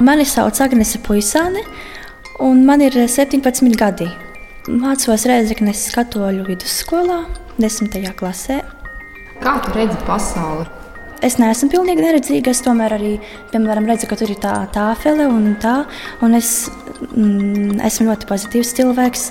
Mani sauc Agnese Puisāne, un man ir 17 gadi. Mācos Reizeknes katoļu vidusskolā, 10. klasē. Kā tu redzi pasauli? Es neesmu pilnīgi neredzīga. Es tomēr arī piemēram, redzu, ka tur ir tā tāfele un tā. Un es mm, esmu ļoti pozitīvs cilvēks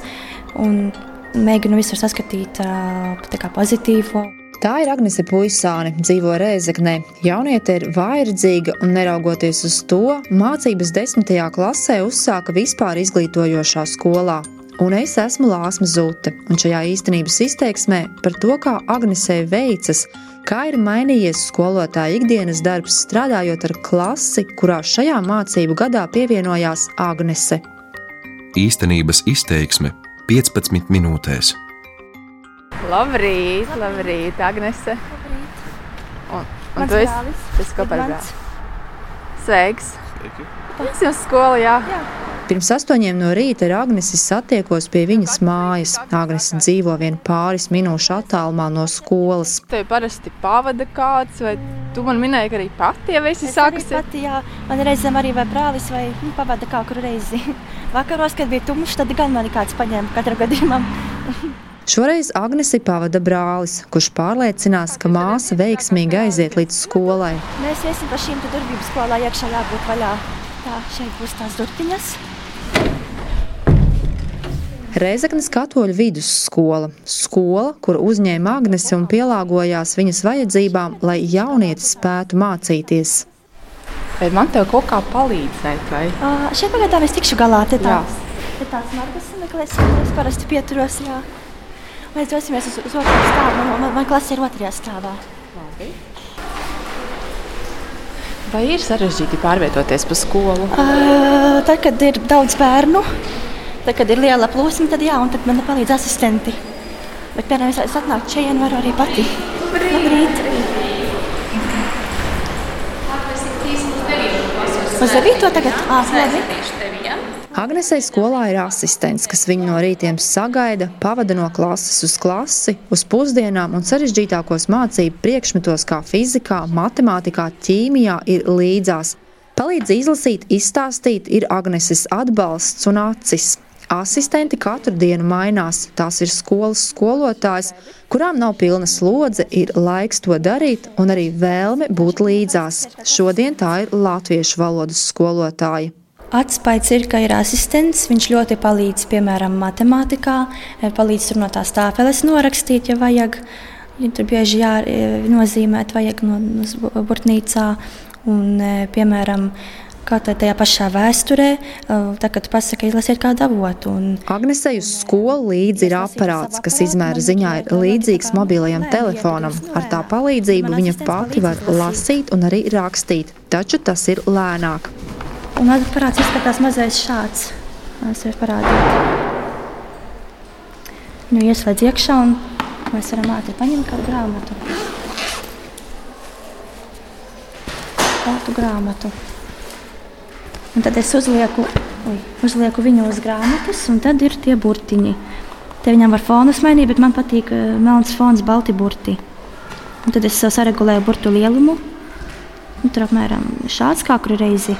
un mēģinu visur saskatīt tā kā pozitīvo. Tā ir Agnese Puisāne, dzīvo Rēzeknē. Jauniete ir vājredzīga un, neraugoties uz to, mācības desmitajā klasē uzsāka vispār izglītojošā skolā. Un es esmu Lāsma Zute, un šajā īstenības izteiksmē par to, kā Agnesei veicas, kā ir mainījies skolotāja ikdienas darbs, strādājot ar klasi, kurā šajā mācību gadā pievienojās Agnese. Īstenības izteiksme 15 minūtēs. Labrīt, labrīt, Agnese. Labrīt. Un, un Mans tu esi, tu esi kopā ar brāli. Sveiks! Es jau skolā, jā. jā. Pirms astoņiem no rīta ar Agnesi satiekos pie viņas mājas. Agnese dzīvo vien pāris minūšu attālumā no skolas. Tev parasti pavada kāds, vai tu man minēji, ka arī pati jau esi Es arī sākusi? pati, jā, man reizēm arī vai brālis vai nu, pavada kaut kur reizi. Vakaros, kad bija tumšs, tad gan mani kāds paņēma katru gadījumā. Šoreiz Agnesi pavada brālis, kurš pārliecinās, ka māsa veiksmīgi aiziet līdz skolai. Mēs iesim pa šīm te durvīm skolā iekšā jābūt vaļā. Tā, šeit būs tās durtiņas. Reizeknas katoļu vidusskola. Skola, kur uzņēma Agnesi un pielāgojās viņas vajadzībām, lai jaunietis spētu mācīties. Vai man tev kaut kā palīdzēt? Vai? Uh, šeit pagaidām es tikšu galā. Te tā, te tāds margas meklēsim, es parasti pieturos, jā. Mēs dosimies uz, uz otru stāvu. Man, man, man klase ir otrajā stāvā. vai ir sarežģīti pārvietoties pa skolu? Uh, tad, kad ir daudz bērnu, tad, kad ir liela plūsma, tad jā, un tad man palīdz asistenti. Bet, piemēram, es atnāku šeit, varu arī pati. Labrīt! Uz 9. tagad? Ah, labi. Agnesei skolā ir asistents, kas viņu no rītiem sagaida, pavada no klases uz klasi, uz pusdienām un sarežģītākos mācību priekšmetos, kā fizikā, matemātikā, ķīmijā, ir līdzās. Palīdz izlasīt, izstāstīt, ir Agneses atbalsts un acis. Asistenti katru dienu mainās. Tās ir skolas skolotājas, kurām nav pilna slodze, ir laiks to darīt un arī vēlme būt līdzās. Šodien tā ir latviešu valodas skolotāja. Atspējs ir, ka ir asistents. Viņš ļoti palīdz, piemēram, matemātikā, eh, palīdz tur no tās tāfeles norakstīt, ja vajag. Ja tur bieži jānozīmēt, vajag no, no burtnīcā. Un, eh, piemēram, kā tā tajā pašā vēsturē, tā, kad pasaka, izlasiet kādu avotu. Un, Agnesei uz skolu līdzi ir aparāts, kas izmēra ziņā ir līdzīgs mobilajam telefonam. Ar tā palīdzību viņa pati var lasīt un arī rakstīt, taču tas ir lēnāk. un aparāts izskatās mazais šāds. Es varu parādīt. Nu, ieslēdz iekšā un mēs varam ātri paņemt kādu grāmatu. Kādu grāmatu. Un tad es uzlieku, ui, uzlieku viņu uz grāmatas, un tad ir tie burtiņi. Te viņam var fonus mainīt, bet man patīk eh, melns fons, balti burti. Un tad es saregulēju burtu lielumu. Un tur apmēram šāds kā kuru reizi.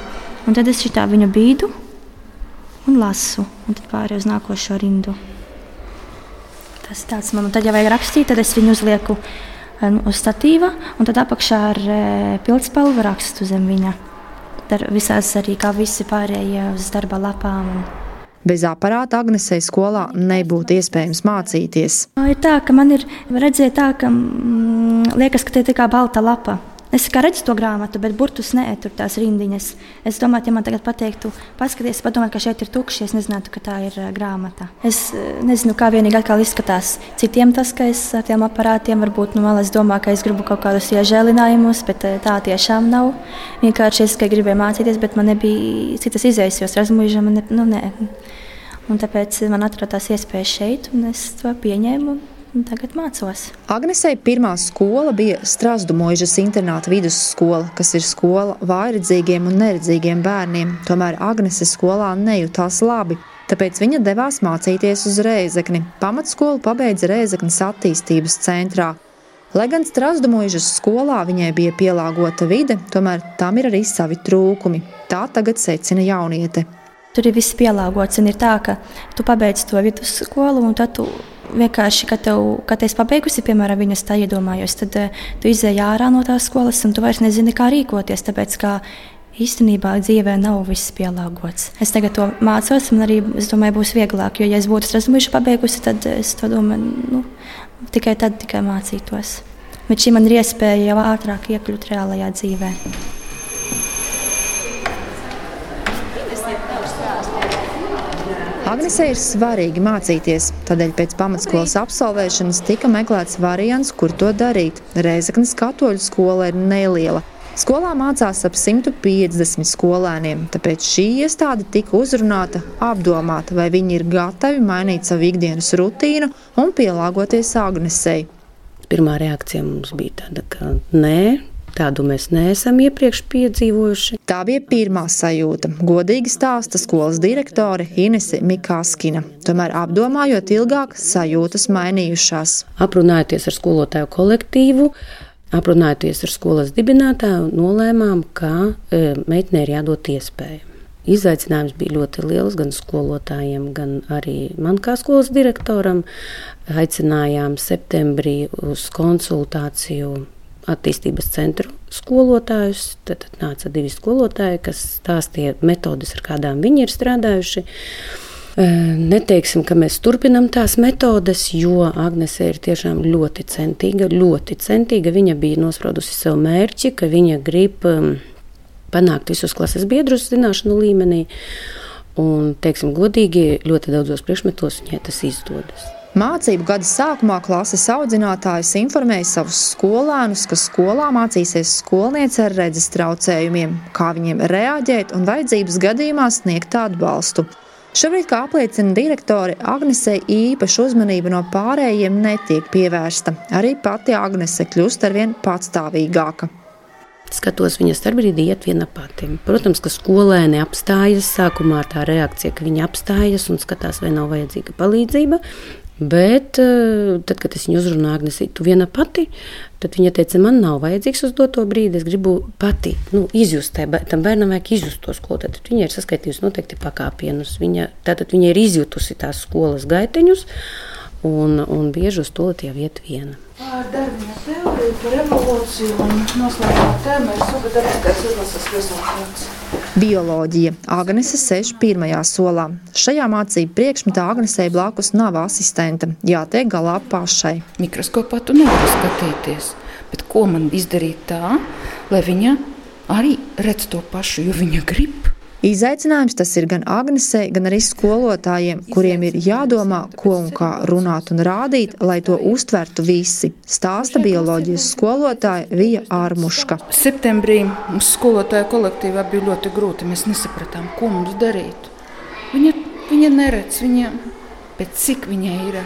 Un tad es šitā viņu bīdu un lasu. Un tad pārēju uz nākošo rindu. Tas ir tāds man. Un tad, ja vajag rakstīt, tad es viņu uzlieku eh, nu, uz statīva, un tad apakšā ar e, pildspalvu rakstu zem viņa. Tad visās arī kā visi pārējie uz darba lapām. Un... Bez aparāta Agnesei skolā nebūtu iespējams mācīties. Ir tā, ka man ir redzēt, tā, ka mm, liekas, ka te ir kā balta lapa. Es kā redzu to grāmatu, bet burtus nē, tur tās rindiņas. Es domāju, ja man tagad pateiktu, paskaties, padomā, ka šeit ir tukšs, es nezinātu, ka tā ir grāmata. Es nezinu, kā vienīgi atkal izskatās citiem tas, ka es ar tiem aparātiem varbūt nu, malas domā, ka es gribu kaut kādus iežēlinājumus, bet tā tiešām nav. Vienkārši es tikai gribēju mācīties, bet man nebija citas izējas, jo razmuīža man ne, nu, nē. Un tāpēc man atradās iespēja šeit, un es to pieņēmu. Un Tagad mācos. Agnesei pirmā skola bija Strasdu mūžas internāta vidusskola, kas ir skola vājredzīgiem un neredzīgiem bērniem. Tomēr Agnese skolā nejūtās labi. Tāpēc viņa devās mācīties uz Rēzekni. Pamatskolu pabeidza Rēzeknas attīstības centrā. Lai gan Strasdu mūžas skolā viņai bija pielāgota vide, tomēr tam ir arī savi trūkumi. Tā tagad secina jauniete. Tur ir viss pielāgots. Ir tā, ka tu pabeidz to vidusskolu, un tad tu vienkārši, kad, tev, kad es pabeigusi, piemēram, viņas tā iedomājos, tad uh, tu izēji ārā no tās skolas, un tu vairs nezini, kā rīkoties. Tāpēc, kā īstenībā dzīvē nav viss pielāgots. Es tagad to mācos, un arī es domāju, būs vieglāk. Jo, ja es būtu strasmuši pabeigusi, tad es to domāju, nu, tikai tad tikai mācītos. Bet šī man ir iespēja jau ātrāk iekļūt reālajā dzīvē. Agnesei ir svarīgi mācīties, tādēļ pēc pamatskolas absolvēšanas tika meklēts variants, kur to darīt. Reizeknas katoļu skola ir neliela. Skolā mācās ap 150 skolēniem, tāpēc šī iestāde tika uzrunāta, apdomāta, vai viņi ir gatavi mainīt savu ikdienas rutīnu un pielāgoties Agnesei. Pirmā reakcija mums bija tāda, ka nē, Tādu mēs neesam iepriekš piedzīvojuši. Tā bija pirmā sajūta. Godīgi stāsta skolas direktore Inese Mikāskina. Tomēr apdomājot ilgāk, sajūtas mainījušās. Aprunājoties ar skolotāju kolektīvu, aprunājoties ar skolas dibinātāju, nolēmām, ka e, meitenei ir jādod iespēja. Izaicinājums bija ļoti liels gan skolotājiem, gan arī man kā skolas direktoram. Aicinājām septembrī uz konsultāciju attīstības centru skolotājus. Tad, nāca divi skolotāji, kas stāstīja metodes, ar kādām viņi ir strādājuši. Neteiksim, ka mēs turpinām tās metodes, jo Agnese ir tiešām ļoti centīga. Ļoti centīga. Viņa bija nospraudusi sev mērķi, ka viņa grib panākt visus klases biedrus zināšanu līmenī. Un, teiksim, godīgi, ļoti daudzos priekšmetos viņai tas izdodas. Mācību gada sākumā klases audzinātājs informēja savus skolēnus, ka skolā mācīsies skolniece ar redzes traucējumiem, kā viņiem reaģēt un vajadzības gadījumā sniegt atbalstu. Šobrīd, kā apliecina direktore, Agnesei īpaša uzmanība no pārējiem netiek pievērsta. Arī pati Agnese kļūst arvien patstāvīgāka. Skatos viņas starpbrīdī iet viena pati. Protams, ka skolēni apstājas. Sākumā tā reakcija, ka viņi apstājas un skatās, vai nav vajadzīga palīdzība. Bet eh, tad, kad es viņu uzrunāju, Agnēs, tu viena pati, tad viņa teica, man nav vajadzīgs uz doto brīdi. Es gribu pati nu, izjust, tam bērnam vajag izjust to skolu. Tad viņa ir saskaitījusi noteikti pakāpienus. Viņa, tātad viņa ir izjutusi tās skolas gaiteņus un, un bieži uz to jau iet viena. Darbiņa teoriju, par evolūciju un noslēgumā tēmu ir sugadarbīgais izlases rezultāts. Bioloģija. Agnese sēž pirmajā solā. Šajā mācību priekšmetā Agnesei blakus nav asistenta. Jātiek galā pašai. Mikroskopā tu nevari skatīties, bet ko man izdarīt tā, lai viņa arī redz to pašu, jo viņa grib. Izaicinājums tas ir gan Agnesei, gan arī skolotājiem, kuriem ir jādomā, ko un kā runāt un rādīt, lai to uztvertu visi. Stāsta bioloģijas skolotāja Vija Ārmuška. Septembrī mums skolotāja kolektīvā bija ļoti grūti. Mēs nesapratām, ko mums darīt. Viņa, viņa neredz, viņa, bet cik viņai ir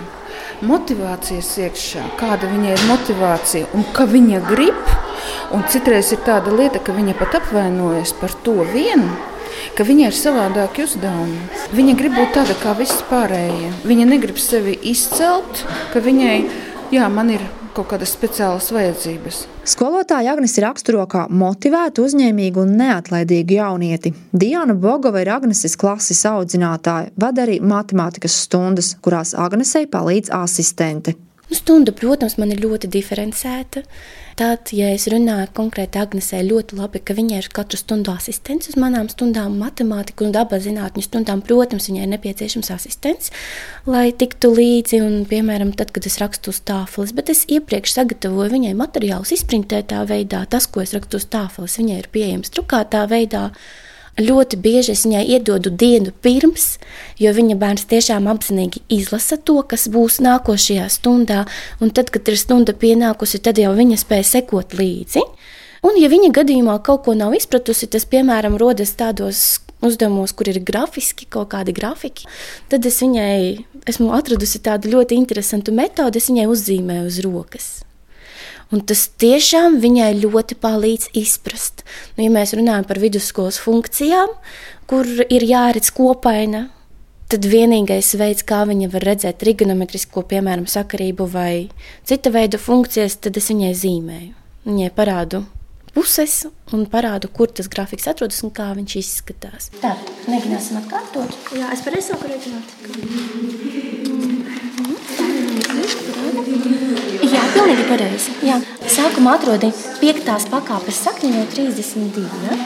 motivācijas iekšā, kāda viņai ir motivācija un ka viņa grib. Un citreiz ir tāda lieta, ka viņa pat apvainojas par to vienu ka viņai ir savādāki uzdevumi. Viņa grib būt tāda kā visi pārējie. Viņa negrib sevi izcelt, ka viņai, jā, man ir kaut kādas speciālas vajadzības. Skolotāja Agnēs raksturo kā motivētu, uzņēmīgu un neatlaidīgu jaunieti. Diana Bogova ir Agnēs klases audzinātāja, vada arī matemātikas stundas, kurās Agnēsai palīdz asistente. Nu, stunda, protams, man ir ļoti diferencēta. Tad, ja es runāju konkrēti Agnesē, ļoti labi, ka viņai ir katru stundu asistents uz manām stundām, matemātiku un dabas zinātņu stundām. Protams, viņai ir nepieciešams asistents, lai tiktu līdzi. Un, piemēram, tad, kad es rakstu uz tāfeles, bet es iepriekš sagatavoju viņai materiālus izprintētā veidā. Tas, ko es rakstu uz tāfeles, viņai ir pieejams drukātā veidā. Ļoti bieži es viņai iedodu dienu pirms, jo viņa bērns tiešām apzinīgi izlasa to, kas būs nākošajā stundā. Un tad, kad ir stunda pienākusi, tad jau viņa spēja sekot līdzi. Un, ja viņa gadījumā kaut ko nav izpratusi, tas, piemēram, rodas tādos uzdevumos, kur ir grafiski, kaut kādi grafiki, tad es viņai esmu atradusi tādu ļoti interesantu metodi, es viņai uzzīmēju uz rokas. Un tas tiešām viņai ļoti palīdz izprast. Nu, ja mēs runājam par vidusskolas funkcijām, kur ir jāredz kopaina, tad vienīgais veids, kā viņa var redzēt trigonometrisko, piemēram, sakarību vai cita veida funkcijas, tad es viņai zīmēju. Viņai parādu puses un parādu, kur tas grafiks atrodas un kā viņš izskatās. Tā, mēģināsim atkārtot. Jā, es pareizi saku rēķināt. Pilnīgi pareizi. Jā. Sākumā atrodi piektās pakāpes sakni no 32. Ja?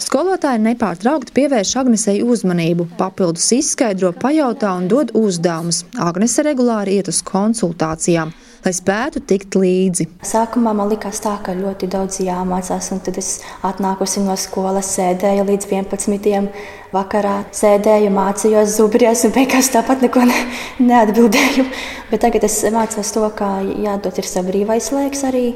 Skolotāji nepārtraukti pievērš Agnesei uzmanību, papildus izskaidro, pajautā un dod uzdevumus. Agnese regulāri iet uz konsultācijām lai spētu tikt līdzi. Sākumā man likās tā, ka ļoti daudz jāmācās, un tad es atnākusi no skolas, sēdēju līdz 11. vakarā, sēdēju, mācījos zubrijos, un beigās tāpat neko ne, neatbildēju. Bet tagad es mācos to, kā jādod ir savu brīvais laiks arī.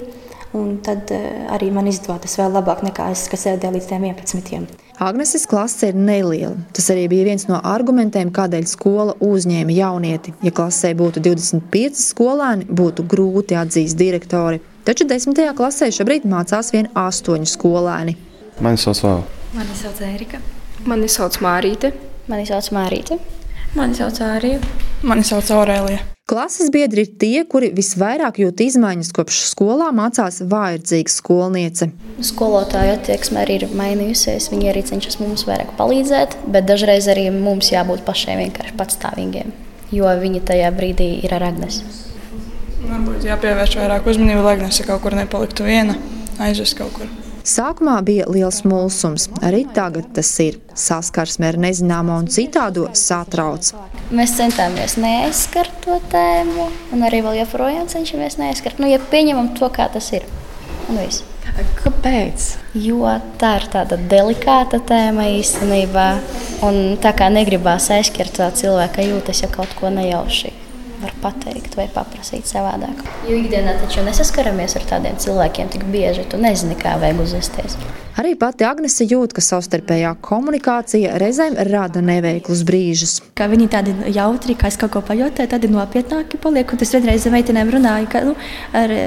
Un tad eh, arī man izdodas vēl labāk nekā es, kas sēdēju līdz 11. Agneses klase ir neliela. Tas arī bija viens no argumentiem, kādēļ skola uzņēma jaunieti. Ja klasē būtu 25 skolēni, būtu grūti atzīst direktori. Taču 10. klasē šobrīd mācās vien 8 skolēni. Mani sauc Vāla. Mani sauc Erika. Mani sauc Mārīte. Mani sauc Mārīte. Mani sauc Ārija. Mani sauc Aurēlija. Klases biedri ir tie, kuri visvairāk jūt izmaiņas kopš skolā mācās vājrdzīga skolniece. Skolotāja attieksme arī ir mainījusies. Viņi arī cenšas mums vairāk palīdzēt, bet dažreiz arī mums jābūt pašiem vienkārši patstāvīgiem, jo viņi tajā brīdī ir ar Agnesi. Varbūt jāpievērš vairāk uzmanību, lai Agnese kaut kur nepaliktu viena, aizvest kaut kur. Sākumā bija liels mulsums, arī tagad tas ir. Saskarsme ar nezināmo un citādo satrauc. Mēs centāmies neaizskart to tēmu, un arī vēl joprojām cenšamies neaizskart. Nu, ja pieņemam to, kā tas ir. Un viss. Kāpēc? Jo tā ir tāda delikāta tēma īstenībā. Un tā kā negribās aizskart to cilvēka jūtas, ja kaut ko nejauši var pateikt vai paprasīt savādāk. Jo ikdienā taču nesaskaramies ar tādiem cilvēkiem tik bieži, tu nezini, kā vajag uzvesties. Arī pati Agnese jūt, ka savstarpējā komunikācija reizēm rada neveiklus brīžus. Kā viņi tādi jautri, kā es kaut ko pajautāju, tad nopietnāki paliek. Un es vienreiz ar meitenēm runāju, ka nu,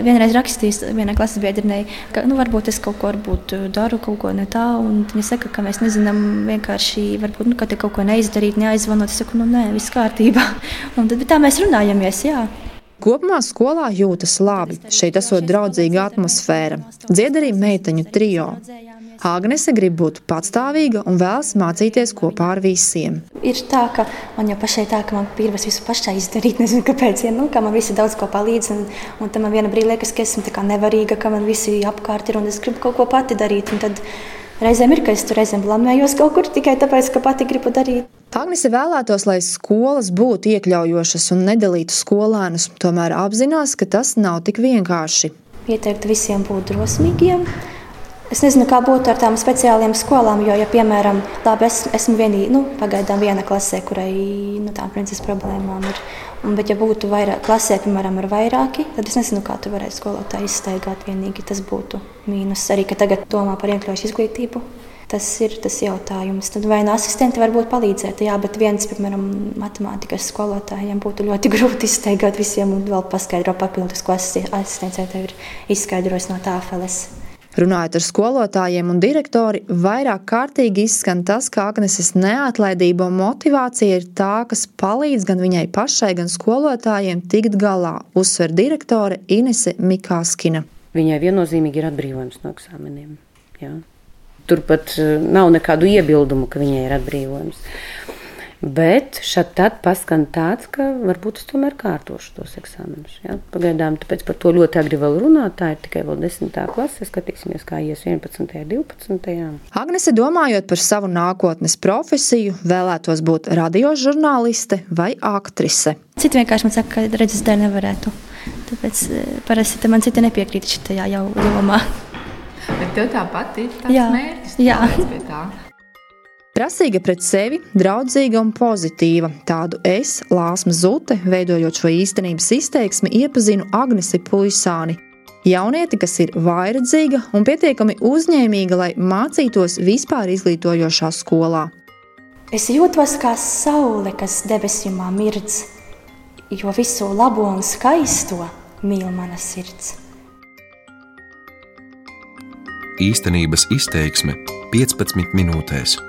vienreiz rakstīju vienai klases biedrinei, ka nu, varbūt es kaut ko varbūt daru, kaut ko ne tā. Un viņa saka, ka mēs nezinām vienkārši, varbūt, nu, ka te kaut ko neizdarīt, neaizvanot. Es saku, nu nē, viss kārtībā. Un tad tā mēs runājamies, jā. Kopumā skolā jūtas labi. Šeit esot draudzīga atmosfēra. Dzied arī meiteņu trijo. Agnese grib būt patstāvīga un vēlas mācīties kopā ar visiem. Ir tā, ka man jau pašai tā, ka man pirmais visu pašai izdarīt, nezinu, kāpēc, ja, nu, ka man visi daudz ko palīdz, un, un tad man viena brīdi liekas, ka esmu tā kā nevarīga, ka man visi apkārt ir, un es gribu kaut ko pati darīt, reizēm ir, ka es tur reizēm blamējos kaut kur tikai tāpēc, ka pati gribu darīt. Agnese vēlētos, lai skolas būtu iekļaujošas un nedalītu skolēnus, tomēr apzinās, ka tas nav tik vienkārši. Ieteikt visiem būt drosmīgiem, Es nezinu, kā būtu ar tām speciālām skolām, jo, ja, piemēram, labi, es, esmu vienī, nu, pagaidām viena klasē, kurai nu, tām princeses problēmām ir. Un, bet, ja būtu vairāk, klasē, piemēram, ar vairāki, tad es nezinu, kā tu varētu skolotāju izstaigāt vienīgi. Tas būtu mīnus. Arī, ka tagad domā par iekļaujušu izglītību. Tas ir tas jautājums. Tad vai no asistenti var palīdzēt? Jā, bet viens, piemēram, matemātikas skolotājiem būtu ļoti grūti izstaigāt visiem un vēl paskaidrot papildus, ko asistents jau ir izskaidrojis no tāfeles. Runājot ar skolotājiem un direktori, vairāk kārtīgi izskan tas, ka Agneses neatlaidība un motivācija ir tā, kas palīdz gan viņai pašai, gan skolotājiem tikt galā, uzsver direktore Inese Mikāskina. Viņai viennozīmīgi ir atbrīvojums no eksāmeniem. Jā. Turpat eh, nav nekādu iebildumu, ka viņai ir atbrīvojums. Bet šeit tad paskan tāds, ka varbūt es tomēr kārtošu tos eksāmenus. Ja? Pagaidām tāpēc par to ļoti agri vēl runāt. Tā ir tikai vēl 10. klase. Skatīsimies, kā ies 11. un 12. Agnese, domājot par savu nākotnes profesiju, vēlētos būt radiožurnāliste vai aktrise. Citi vienkārši man saka, ka redzes dēļ nevarētu. Tāpēc eh, parasti man citi nepiekrīt šajā jomā. Bet tev tāpat ir tāds jā, mērķis. Jā. Prasīga pret sevi, draudzīga un pozitīva. Tādu es, Lāsma Zute, veidojot šo īstenības izteiksmi, iepazinu Agnesi Puisāni. Jaunieti, kas ir vairedzīga un pietiekami uzņēmīga, lai mācītos vispār izglītojošā skolā. Es jūtos kā saule, kas debesīm mirdz, jo visu labo un skaisto mīl mana sirds. Īstenības izteiksme 15 minūtēs.